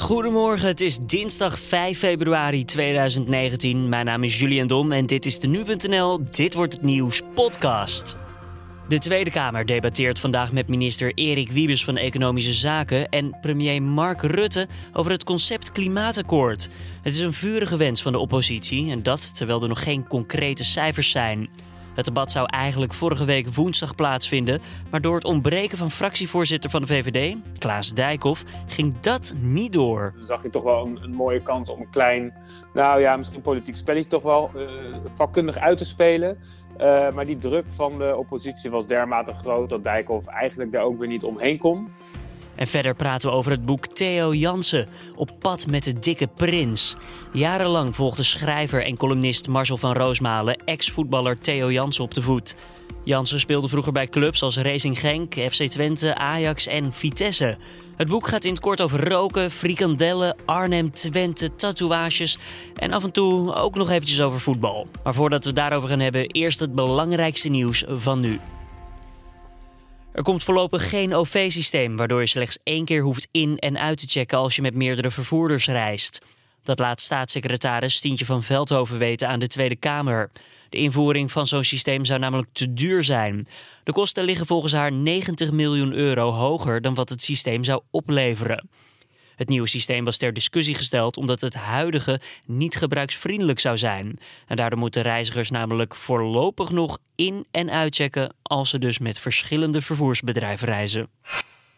Goedemorgen, het is dinsdag 5 februari 2019. Mijn naam is Julian Dom en dit is de Nu.nl Dit Wordt Het Nieuws podcast. De Tweede Kamer debatteert vandaag met minister Erik Wiebes van Economische Zaken en premier Mark Rutte over het concept klimaatakkoord. Het is een vurige wens van de oppositie en dat terwijl er nog geen concrete cijfers zijn. Het debat zou eigenlijk vorige week woensdag plaatsvinden, maar door het ontbreken van fractievoorzitter van de VVD, Klaas Dijkhoff, ging dat niet door. Dan zag je toch wel een, een, mooie kans om een klein, nou ja, misschien politiek spelletje toch wel uh, vakkundig uit te spelen. Uh, maar die druk van de oppositie was dermate groot dat Dijkhoff eigenlijk daar ook weer niet omheen kon. En verder praten we over het boek Theo Jansen, Op pad met de dikke prins. Jarenlang volgde schrijver en columnist Marcel van Roosmalen ex-voetballer Theo Jansen op de voet. Jansen speelde vroeger bij clubs als Racing Genk, FC Twente, Ajax en Vitesse. Het boek gaat in het kort over roken, frikandellen, Arnhem, Twente, tatoeages en af en toe ook nog eventjes over voetbal. Maar voordat we het daarover gaan hebben, eerst het belangrijkste nieuws van nu. Er komt voorlopig geen OV-systeem, waardoor je slechts één keer hoeft in- en uit te checken als je met meerdere vervoerders reist. Dat laat staatssecretaris Stientje van Veldhoven weten aan de Tweede Kamer. De invoering van zo'n systeem zou namelijk te duur zijn. De kosten liggen volgens haar 90 miljoen euro hoger dan wat het systeem zou opleveren. Het nieuwe systeem was ter discussie gesteld omdat het huidige niet gebruiksvriendelijk zou zijn. En daardoor moeten reizigers namelijk voorlopig nog in- en uitchecken als ze dus met verschillende vervoersbedrijven reizen.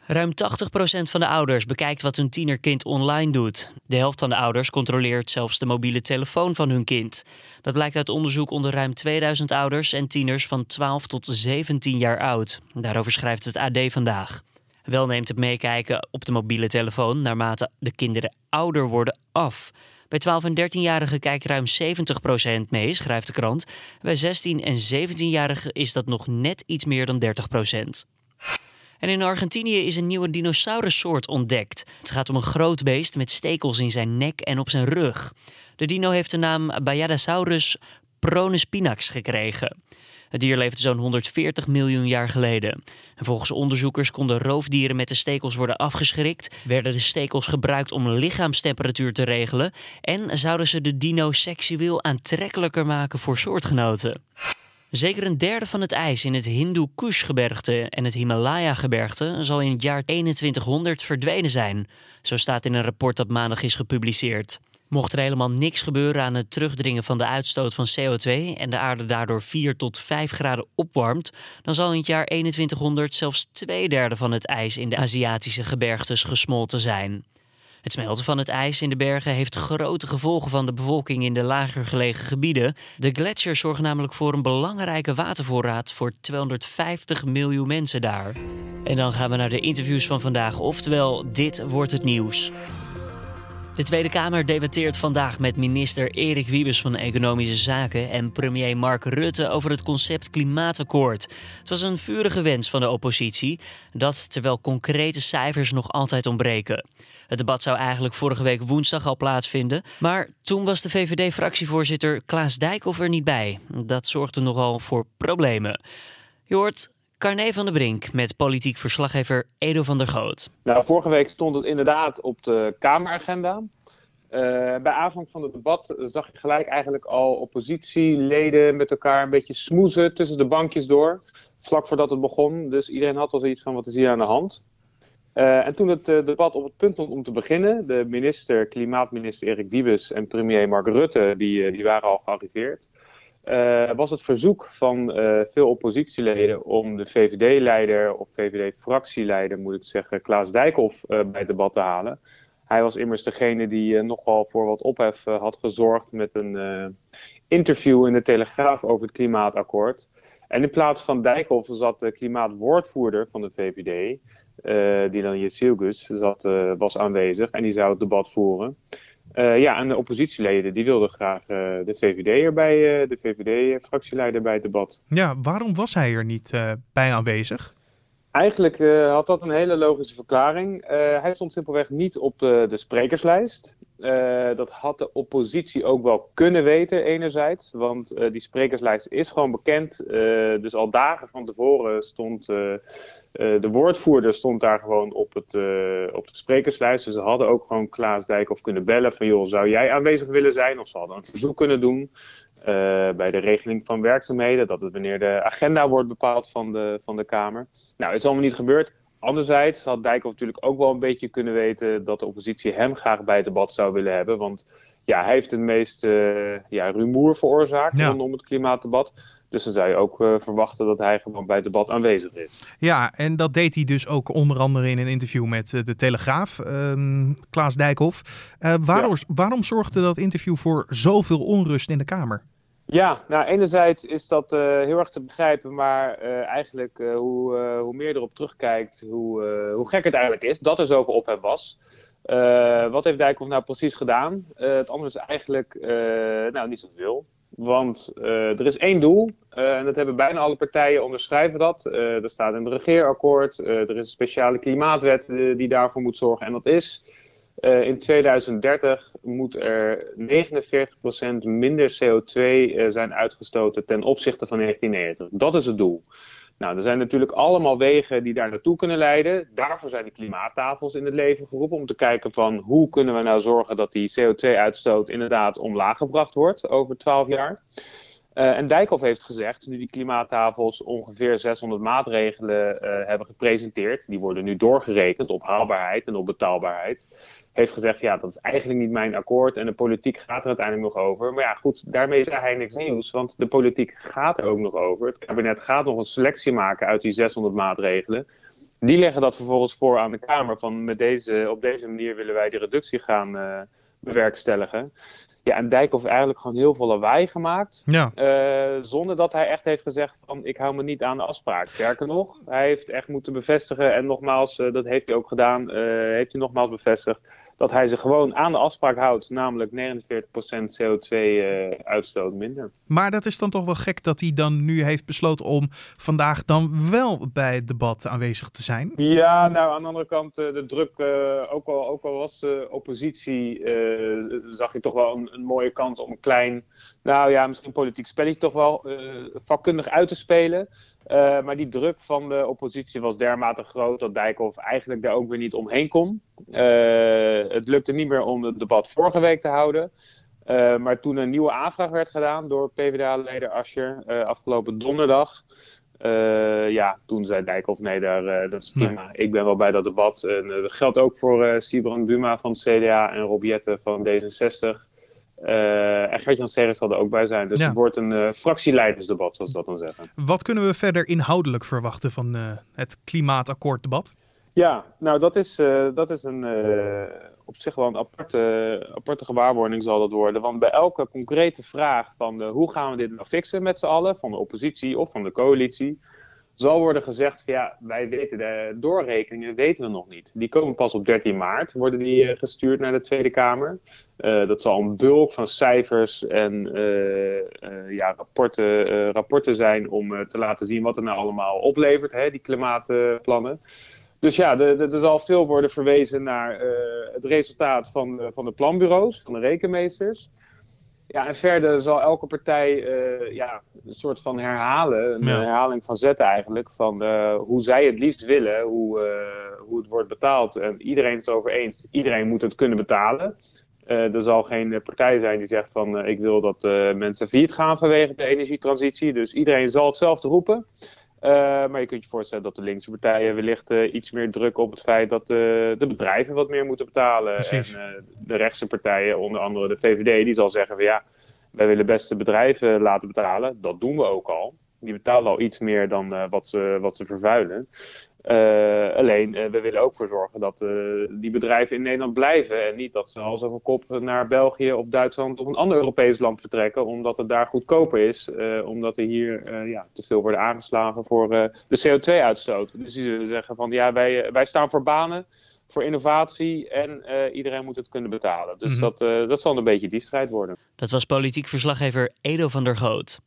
Ruim 80% van de ouders bekijkt wat hun tienerkind online doet. De helft van de ouders controleert zelfs de mobiele telefoon van hun kind. Dat blijkt uit onderzoek onder ruim 2000 ouders en tieners van 12 tot 17 jaar oud. Daarover schrijft het AD vandaag. Wel neemt het meekijken op de mobiele telefoon naarmate de kinderen ouder worden af. Bij 12 en 13-jarigen kijkt ruim 70% mee, schrijft de krant. Bij 16 en 17-jarigen is dat nog net iets meer dan 30%. En in Argentinië is een nieuwe dinosaurussoort ontdekt. Het gaat om een groot beest met stekels in zijn nek en op zijn rug. De dino heeft de naam Bayadasaurus pronespinax gekregen. Het dier leefde zo'n 140 miljoen jaar geleden. En volgens onderzoekers konden roofdieren met de stekels worden afgeschrikt, werden de stekels gebruikt om lichaamstemperatuur te regelen en zouden ze de dino seksueel aantrekkelijker maken voor soortgenoten. Zeker een derde van het ijs in het Hindu Kush-gebergte en het Himalaya-gebergte zal in het jaar 2100 verdwenen zijn. Zo staat in een rapport dat maandag is gepubliceerd. Mocht er helemaal niks gebeuren aan het terugdringen van de uitstoot van CO2 en de aarde daardoor 4 tot 5 graden opwarmt, dan zal in het jaar 2100 zelfs twee derde van het ijs in de Aziatische gebergtes gesmolten zijn. Het smelten van het ijs in de bergen heeft grote gevolgen van de bevolking in de lager gelegen gebieden. De gletsjers zorgen namelijk voor een belangrijke watervoorraad voor 250 miljoen mensen daar. En dan gaan we naar de interviews van vandaag, oftewel dit wordt het nieuws. De Tweede Kamer debatteert vandaag met minister Erik Wiebes van Economische Zaken en premier Mark Rutte over het concept klimaatakkoord. Het was een vurige wens van de oppositie, dat terwijl concrete cijfers nog altijd ontbreken. Het debat zou eigenlijk vorige week woensdag al plaatsvinden, maar toen was de VVD-fractievoorzitter Klaas Dijkhoff er niet bij. Dat zorgde nogal voor problemen. Je hoort Carne van der Brink met politiek verslaggever Edo van der Goot. Nou, vorige week stond het inderdaad op de Kameragenda. Uh, bij aanvang van het debat zag je gelijk eigenlijk al oppositieleden met elkaar een beetje smoezen tussen de bankjes door. Vlak voordat het begon. Dus iedereen had al zoiets van wat is hier aan de hand. Uh, en toen het uh, debat op het punt stond om te beginnen, de minister, klimaatminister Erik Wiebes en premier Mark Rutte, die, die waren al gearriveerd. Uh, was het verzoek van uh, veel oppositieleden om de VVD-leider of VVD-fractieleider, moet ik zeggen, Klaas Dijkhoff uh, bij het debat te halen. Hij was immers degene die nogal voor wat ophef had gezorgd met een interview in de Telegraaf over het klimaatakkoord. En in plaats van Dijkhoff zat de klimaatwoordvoerder van de VVD, Dylan Jezielgus, zat, was aanwezig en die zou het debat voeren. Uh, ja, en de oppositieleden die wilden graag uh, de VVD erbij, uh, de VVD-fractieleider bij het debat. Ja, waarom was hij er niet bij aanwezig? Eigenlijk had dat een hele logische verklaring. hij stond simpelweg niet op de, de sprekerslijst. dat had de oppositie ook wel kunnen weten, enerzijds. Want die sprekerslijst is gewoon bekend. dus al dagen van tevoren stond de woordvoerder stond daar gewoon op, het, op de sprekerslijst. Dus ze hadden ook gewoon Klaas Dijkhoff kunnen bellen van... joh, zou jij aanwezig willen zijn? Of ze hadden een verzoek kunnen doen. bij de regeling van werkzaamheden. Dat het wanneer de agenda wordt bepaald van de, van de Kamer. Nou, is allemaal niet gebeurd. Anderzijds had Dijkhoff natuurlijk ook wel een beetje kunnen weten dat de oppositie hem graag bij het debat zou willen hebben. Want ja, hij heeft het meeste uh, ja, rumoer veroorzaakt ja. rondom het klimaatdebat. Dus dan zou je ook uh, verwachten dat hij gewoon bij het debat aanwezig is. Ja, en dat deed hij dus ook onder andere in een interview met uh, de Telegraaf, uh, Klaas Dijkhoff. waarom, ja. waarom zorgde dat interview voor zoveel onrust in de Kamer? Ja, nou enerzijds is dat uh, heel erg te begrijpen, maar uh, eigenlijk uh, hoe, hoe meer erop terugkijkt, hoe, hoe gek het eigenlijk is dat er zoveel op hem was. wat heeft Dijkhoff nou precies gedaan? het andere is eigenlijk nou, niet zoveel. Want er is één doel, en dat hebben bijna alle partijen onderschrijven dat. er staat in het regeerakkoord, er is een speciale klimaatwet die daarvoor moet zorgen. En dat is uh, in 2030 moet er 49% minder CO2 uh, zijn uitgestoten ten opzichte van 1990. Dat is het doel. Nou, er zijn natuurlijk allemaal wegen die daar naartoe kunnen leiden. Daarvoor zijn die klimaattafels in het leven geroepen om te kijken van hoe kunnen we nou zorgen dat die CO2-uitstoot inderdaad omlaag gebracht wordt over 12 jaar. Uh, en Dijkhoff heeft gezegd, nu die klimaattafels ongeveer 600 maatregelen uh, hebben gepresenteerd, die worden nu doorgerekend op haalbaarheid en op betaalbaarheid, heeft gezegd, ja, dat is eigenlijk niet mijn akkoord en de politiek gaat er uiteindelijk nog over. Maar ja, goed, daarmee zei hij niks nieuws, want de politiek gaat er ook nog over. Het kabinet gaat nog een selectie maken uit die 600 maatregelen. Die leggen dat vervolgens voor aan de Kamer, van met deze, op deze manier willen wij die reductie gaan uh, bewerkstelligen. Ja, en Dijkhoff eigenlijk gewoon heel veel lawaai gemaakt. Ja. Uh, zonder dat hij echt heeft gezegd van ik hou me niet aan de afspraak. Sterker nog, hij heeft echt moeten bevestigen. En nogmaals, uh, dat heeft hij ook gedaan. Uh, heeft hij nogmaals bevestigd dat hij zich gewoon aan de afspraak houdt, namelijk 49% CO2-uitstoot minder. Maar dat is dan toch wel gek dat hij dan nu heeft besloten om vandaag dan wel bij het debat aanwezig te zijn? Ja, nou aan de andere kant, de druk, uh, ook, al, ook al was de oppositie, uh, zag je toch wel een, een, mooie kans om een klein, nou ja, misschien politiek spelletje toch wel uh, vakkundig uit te spelen. Uh, maar die druk van de oppositie was dermate groot dat Dijkhoff eigenlijk daar ook weer niet omheen kon. Uh, het lukte niet meer om het debat vorige week te houden. Uh, maar toen een nieuwe aanvraag werd gedaan door PvdA-leider Ascher afgelopen donderdag. ja, toen zei Dijkhoff, nee, daar, dat is prima. Nee. Ik ben wel bij dat debat. En dat geldt ook voor Sibrand Buma van het CDA en Rob van D66. Uh, en Gert-Jan Serres zal er ook bij zijn. Dus ja. het wordt een fractieleidersdebat, zoals ze dat dan zeggen. Wat kunnen we verder inhoudelijk verwachten van het klimaatakkoorddebat? Ja, nou dat is, dat is een, op zich wel een aparte, aparte gewaarwording zal dat worden. Want bij elke concrete vraag van hoe gaan we dit nou fixen met z'n allen, van de oppositie of van de coalitie, zal worden gezegd van ja, wij weten de doorrekeningen weten we nog niet. Die komen pas op 13 maart, worden die uh, gestuurd naar de Tweede Kamer. Uh, dat zal een bulk van cijfers en uh, ja, rapporten, rapporten zijn om te laten zien wat er nou allemaal oplevert, hè, die klimaatplannen. Dus ja, er zal veel worden verwezen naar het resultaat van, van de planbureaus, van de rekenmeesters. Ja, en verder zal elke partij uh, ja, een soort van herhalen, een ja. herhaling van zetten eigenlijk, van uh, hoe zij het liefst willen, hoe, hoe het wordt betaald. En iedereen is het over eens, iedereen moet het kunnen betalen. er zal geen partij zijn die zegt van ik wil dat mensen failliet gaan vanwege de energietransitie. Dus iedereen zal hetzelfde roepen. Uh, maar je kunt je voorstellen dat de linkse partijen wellicht uh, iets meer drukken op het feit dat uh, de bedrijven wat meer moeten betalen. Precies. En de rechtse partijen, onder andere de VVD, die zal zeggen van ja, wij willen best de bedrijven laten betalen. Dat doen we ook al. Die betalen al iets meer dan wat, ze, wat ze vervuilen. Uh, alleen, uh, we willen ook voor zorgen dat die bedrijven in Nederland blijven. En niet dat ze als over kop naar België of Duitsland of een ander Europees land vertrekken. Omdat het daar goedkoper is. omdat er hier ja, te veel worden aangeslagen voor de CO2-uitstoot. Dus die zullen zeggen van ja, wij, wij staan voor banen, voor innovatie en iedereen moet het kunnen betalen. Dus mm -hmm. dat, dat zal een beetje die strijd worden. Dat was politiek verslaggever Edo van der Goot.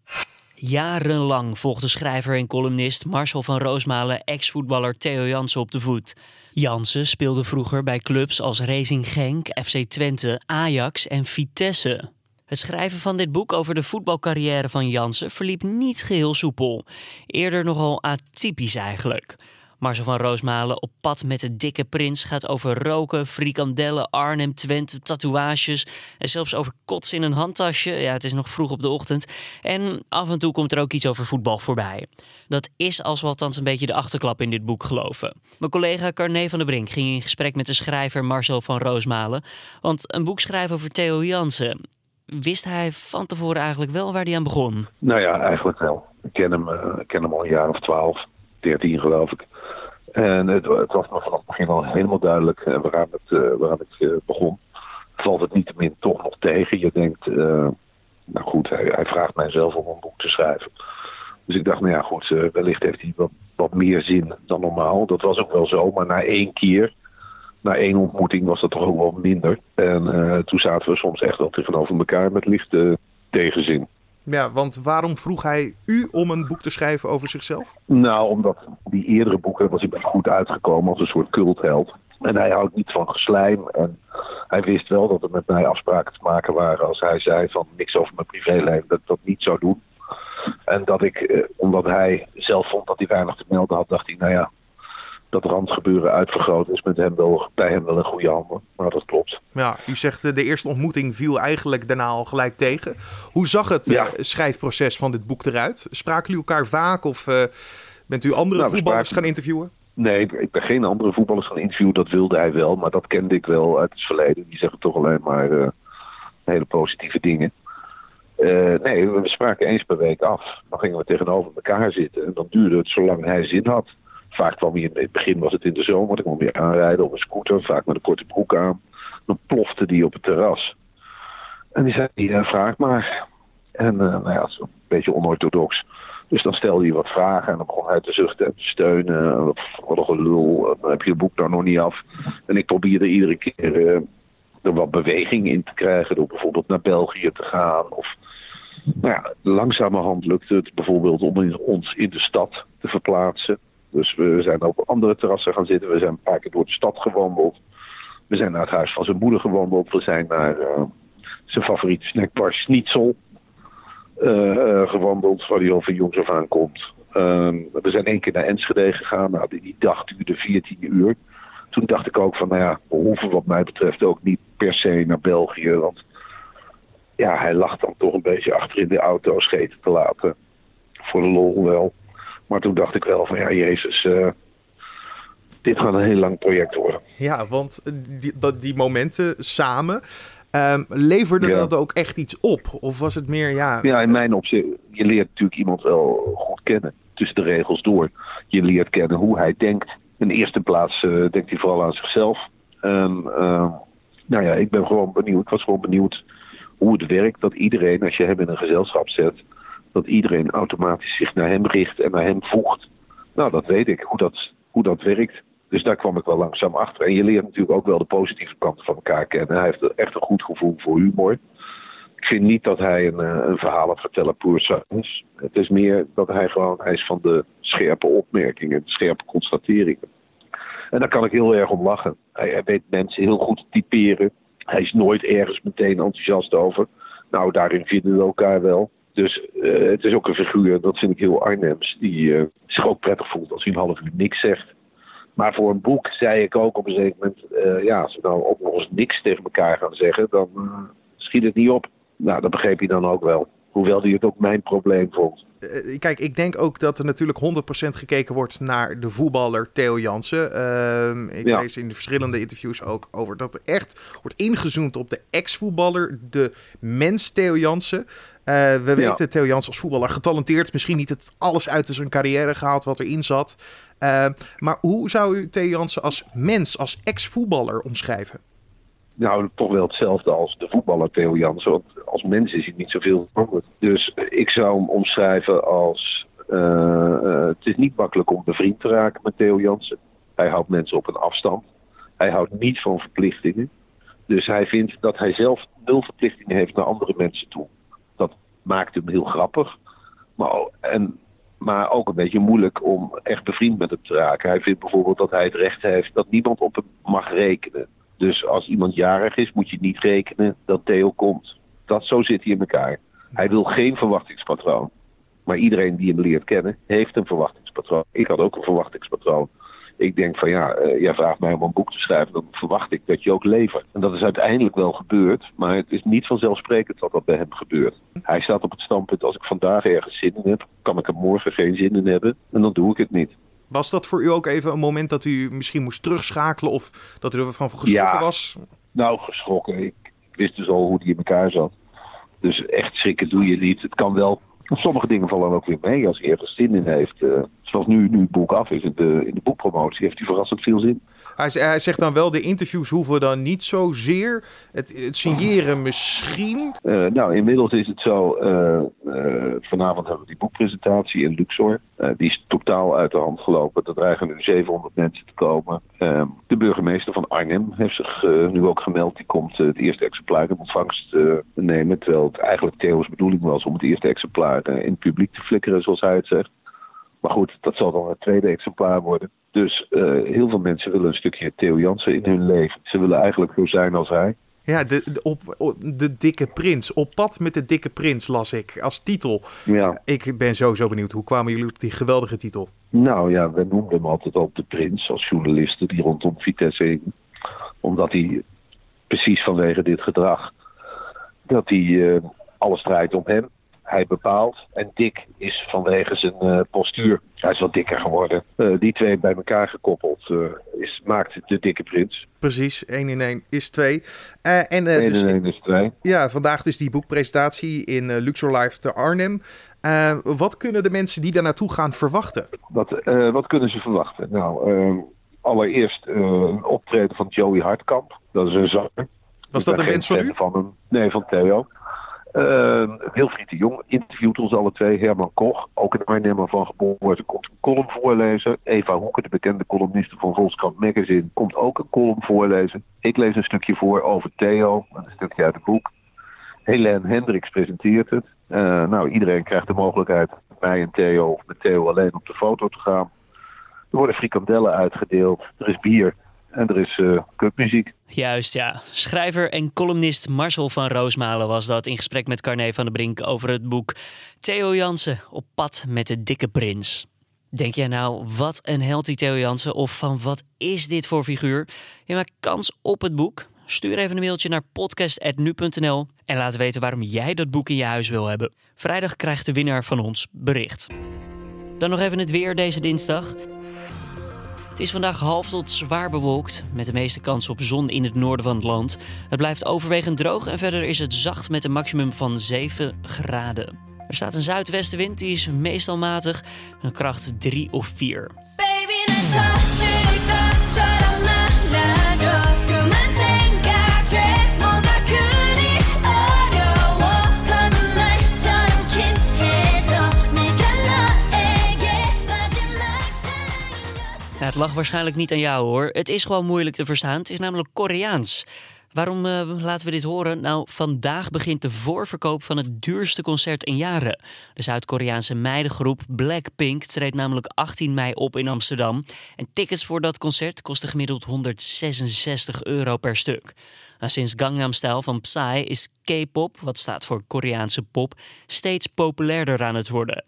Jarenlang volgde schrijver en columnist Marcel van Roosmalen ex-voetballer Theo Jansen op de voet. Jansen speelde vroeger bij clubs als Racing Genk, FC Twente, Ajax en Vitesse. Het schrijven van dit boek over de voetbalcarrière van Jansen verliep niet geheel soepel. Eerder nogal atypisch eigenlijk. Marcel van Roosmalen op pad met de dikke prins gaat over roken, frikandellen, Arnhem, Twente, tatoeages en zelfs over kots in een handtasje. Ja, het is nog vroeg op de ochtend. En af en toe komt er ook iets over voetbal voorbij. Dat is als we althans een beetje de achterklap in dit boek geloven. Mijn collega Carne van der Brink ging in gesprek met de schrijver Marcel van Roosmalen. Want een boek schrijven over Theo Jansen. Wist hij van tevoren eigenlijk wel waar hij aan begon? Nou ja, eigenlijk wel. Ik ken hem, ik ken hem al een jaar of twaalf, dertien geloof ik. En het, het, was me vanaf het begin al helemaal duidelijk uh, waaraan het, waaraan het uh, begon. Valt het niet min toch nog tegen. Je denkt, nou goed, hij, vraagt mij zelf om een boek te schrijven. Dus ik dacht, nou ja goed, wellicht heeft hij wat, wat, meer zin dan normaal. Dat was ook wel zo, maar na één keer, na één ontmoeting was dat toch ook wel minder. En toen zaten we soms echt wel tegenover elkaar met lichte tegenzin. Ja, want waarom vroeg hij u om een boek te schrijven over zichzelf? Nou, omdat die eerdere boeken was hij goed uitgekomen als een soort cultheld. En hij houdt niet van geslijm. En hij wist wel dat er met mij afspraken te maken waren als hij zei van niks over mijn privéleven, dat ik dat niet zou doen. En dat ik, eh, omdat hij zelf vond dat hij weinig te melden had, dacht hij, nou ja, dat randgebeuren uitvergroot is met hem wel, bij hem wel een goede handen. Maar dat klopt. Ja, u zegt de eerste ontmoeting viel eigenlijk daarna al gelijk tegen. Hoe zag het ja. schrijfproces van dit boek eruit? Spraken jullie elkaar vaak of uh, bent u andere nou, voetballers spraken... gaan interviewen? Nee, ik ben geen andere voetballers gaan interviewen. Dat wilde hij wel, maar dat kende ik wel uit het verleden. Die zeggen toch alleen maar uh, hele positieve dingen. Uh, nee, we spraken eens per week af. Dan gingen we tegenover elkaar zitten. En dan duurde het zolang hij zin had. Vaak kwam hij in, het begin was het in de zomer, dan kwam hij aanrijden op een scooter, vaak met een korte broek aan. Dan plofte die op het terras. En die zei, ja, vraag maar. En uh, nou ja, een beetje onorthodox. Dus dan stelde hij wat vragen en dan begon hij te zuchten en te steunen. Wat een gelul, dan heb je het boek nou nog niet af. En ik probeerde iedere keer uh, er wat beweging in te krijgen door bijvoorbeeld naar België te gaan. Of nou ja, langzamerhand lukte het bijvoorbeeld om ons in de stad te verplaatsen. Dus we zijn op andere terrassen gaan zitten. We zijn een paar keer door de stad gewandeld. We zijn naar het huis van zijn moeder gewandeld. We zijn naar uh, zijn favoriete snackbar Schnitzel uh, gewandeld, waar hij al van jongs af aan komt. Ehm, we zijn één keer naar Enschede gegaan. Nou, die, die dag duurde 14 uur. Toen dacht ik ook van, nou ja, we hoeven wat mij betreft ook niet per se naar België. Want ja, hij lag dan toch een beetje achter in de auto scheten te laten. Voor de lol wel. Maar toen dacht ik wel van ja, Jezus, uh, dit gaat een heel lang project worden. Ja, want die, dat, die momenten samen, um, leverde ja. dat ook echt iets op? Of was het meer, ja... Ja, in mijn opzicht, je leert natuurlijk iemand wel goed kennen. Tussen de regels door. Je leert kennen hoe hij denkt. In de eerste plaats uh, denkt hij vooral aan zichzelf. En uh, nou ja, ik ben gewoon benieuwd. Ik was gewoon benieuwd hoe het werkt. Dat iedereen, als je hem in een gezelschap zet dat iedereen automatisch zich naar hem richt en naar hem voegt. Nou, dat weet ik, hoe dat, hoe dat werkt. Dus daar kwam ik wel langzaam achter. En je leert natuurlijk ook wel de positieve kanten van elkaar kennen. Hij heeft echt een goed gevoel voor humor. Ik vind niet dat hij een, eh, een verhalenverteller puur is. Het is meer dat hij gewoon, hij is van de scherpe opmerkingen, de scherpe constateringen. En daar kan ik heel erg om lachen. Hij, hij weet mensen heel goed typeren. Hij is nooit ergens meteen enthousiast over. Nou, daarin vinden we elkaar wel. Dus uh, het is ook een figuur, dat vind ik heel Arnhems, die uh, zich ook prettig voelt als hij een half uur niks zegt. Maar voor een boek zei ik ook op een zeker moment, uh, ja, als we nou ook nog eens niks tegen elkaar gaan zeggen, dan schiet het niet op. Nou, dat begreep hij dan ook wel. Hoewel hij het ook mijn probleem vond. Kijk, ik denk ook dat er natuurlijk 100% gekeken wordt naar de voetballer Theo Jansen. Uh, ik ja. lees in de verschillende interviews ook over dat er echt wordt ingezoomd op de ex-voetballer, de mens Theo Jansen. Uh, we weten. Theo Jansen als voetballer getalenteerd. Misschien niet het alles uit zijn carrière gehaald wat erin zat. Uh, maar hoe zou u Theo Jansen als mens, als ex-voetballer omschrijven? Nou, toch wel hetzelfde als de voetballer Theo Jansen. Want als mens is hij niet zoveel veranderd. Dus ik zou hem omschrijven als... Uh, het is niet makkelijk om bevriend te raken met Theo Jansen. Hij houdt mensen op een afstand. Hij houdt niet van verplichtingen. Dus hij vindt dat hij zelf nul verplichtingen heeft naar andere mensen toe maakt hem heel grappig. Maar, en, maar ook een beetje moeilijk om echt bevriend met hem te raken. Hij vindt bijvoorbeeld dat hij het recht heeft dat niemand op hem mag rekenen. Dus als iemand jarig is, moet je niet rekenen dat Theo komt. Dat, zo zit hij in elkaar. Hij wil geen verwachtingspatroon. Maar iedereen die hem leert kennen, heeft een verwachtingspatroon. Ik had ook een verwachtingspatroon. Ik denk van ja, uh, jij vraagt mij om een boek te schrijven, dan verwacht ik dat je ook levert. En dat is uiteindelijk wel gebeurd, maar het is niet vanzelfsprekend dat dat bij hem gebeurt. Hij staat op het standpunt, als ik vandaag ergens zin in heb, kan ik er morgen geen zin in hebben en dan doe ik het niet. Was dat voor u ook even een moment dat u misschien moest terugschakelen of dat u ervan geschrokken ja, was? Nou, geschrokken. Ik, wist dus al hoe die in elkaar zat. Dus echt schrikken doe je niet. Het kan wel Sommige dingen vallen ook weer mee als hij ergens zin in heeft. Zoals nu, nu het boek af is, in de, in de boekpromotie, heeft hij verrassend veel zin. Hij, hij zegt dan wel, de interviews hoeven dan niet zozeer. Het, het signeren misschien. Uh, nou, inmiddels is het zo. Uh, vanavond hebben we die boekpresentatie in Luxor. die is totaal uit de hand gelopen. Er dreigen nu 700 mensen te komen. Ehm, de burgemeester van Arnhem heeft zich nu ook gemeld. Die komt het eerste exemplaar in ontvangst nemen. Terwijl het eigenlijk Theo's bedoeling was om het eerste exemplaar in het publiek te flikkeren, zoals hij het zegt. Maar goed, dat zal dan het tweede exemplaar worden. Dus uh, heel veel mensen willen een stukje Theo Jansen in hun leven. Ze willen eigenlijk zo zijn als hij. Ja, de, de, op, de dikke prins. Op pad met de dikke prins las ik als titel. Ja. Ik ben sowieso benieuwd. Hoe kwamen jullie op die geweldige titel? Nou ja, we noemden hem altijd al de prins als journalisten die rondom Vitesse hingen. Omdat hij precies vanwege dit gedrag, dat hij uh, alles draait om hem hij bepaalt. En Dick is vanwege zijn uh, postuur, hij is wat dikker geworden. Uh, die twee bij elkaar gekoppeld uh, is, maakt de dikke prins. Precies, 1 in 1 is 2. en, 1 dus, in 1 is 2. Ja, vandaag dus die boekpresentatie in Luxor Live te Arnhem. wat kunnen de mensen die daar naartoe gaan verwachten? Wat, wat kunnen ze verwachten? Nou, allereerst een optreden van Joey Hartkamp. Dat is een zanger. Was dat een wens van u? Van hem. Nee, van Theo. Uh, Wilfried de Jong interviewt ons alle twee. Herman Koch, ook een Arnhemmer van geboorte, komt een column voorlezen. Eva Hoeken, de bekende columniste van Volkskrant Magazine, komt ook een column voorlezen. Ik lees een stukje voor over Theo, een stukje uit het boek. Helene Hendricks presenteert het. Uh, nou, iedereen krijgt de mogelijkheid mij en Theo of met Theo alleen op de foto te gaan. Er worden frikandellen uitgedeeld, er is bier. En er is uh. Juist, ja. Schrijver en columnist Marcel van Roosmalen was dat in gesprek met Carné van der Brink over het boek Theo Jansen op pad met de dikke prins. Denk jij nou, wat een held die Theo Jansen of van wat is dit voor figuur? Je maakt kans op het boek. Stuur even een mailtje naar podcast.nu.nl en laat weten waarom jij dat boek in je huis wil hebben. Vrijdag krijgt de winnaar van ons bericht. Dan nog even het weer deze dinsdag. Het is vandaag half tot zwaar bewolkt, met de meeste kans op zon in het noorden van het land. Het blijft overwegend droog en verder is het zacht met een maximum van 7 graden. Er staat een zuidwestenwind, die is meestal matig, een kracht 3 of 4. Baby, het lag waarschijnlijk niet aan jou hoor. Het is gewoon moeilijk te verstaan. Het is namelijk Koreaans. Waarom uh, laten we dit horen? Nou, vandaag begint de voorverkoop van het duurste concert in jaren. De Zuid-Koreaanse meidengroep Blackpink treedt namelijk 18 mei op in Amsterdam. En tickets voor dat concert kosten gemiddeld 166 euro per stuk. Nou, sinds Gangnam Style van Psy is K-pop, wat staat voor Koreaanse pop, steeds populairder aan het worden.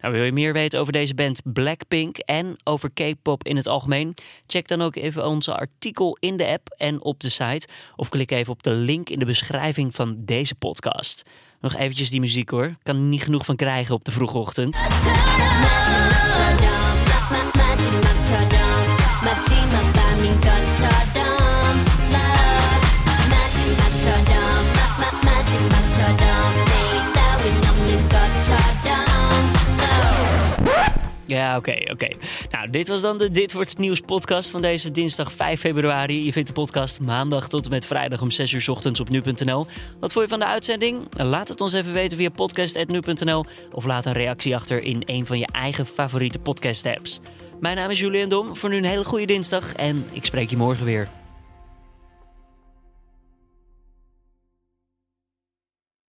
Nou, wil je meer weten over deze band Blackpink en over K-pop in het algemeen? Check dan ook even onze artikel in de app en op de site. Of klik even op de link in de beschrijving van deze podcast. Nog eventjes die muziek hoor. Kan er niet genoeg van krijgen op de vroege ochtend. Oké, oké. Nou, dit was dan de Dit Wordt Nieuws podcast van deze dinsdag 5 februari. Je vindt de podcast maandag tot en met vrijdag om 6 uur ochtends op nu.nl. Wat vond je van de uitzending? Laat het ons even weten via podcast.nu.nl of laat een reactie achter in een van je eigen favoriete podcast apps. Mijn naam is Julian Dom. Voor nu een hele goede dinsdag en ik spreek je morgen weer.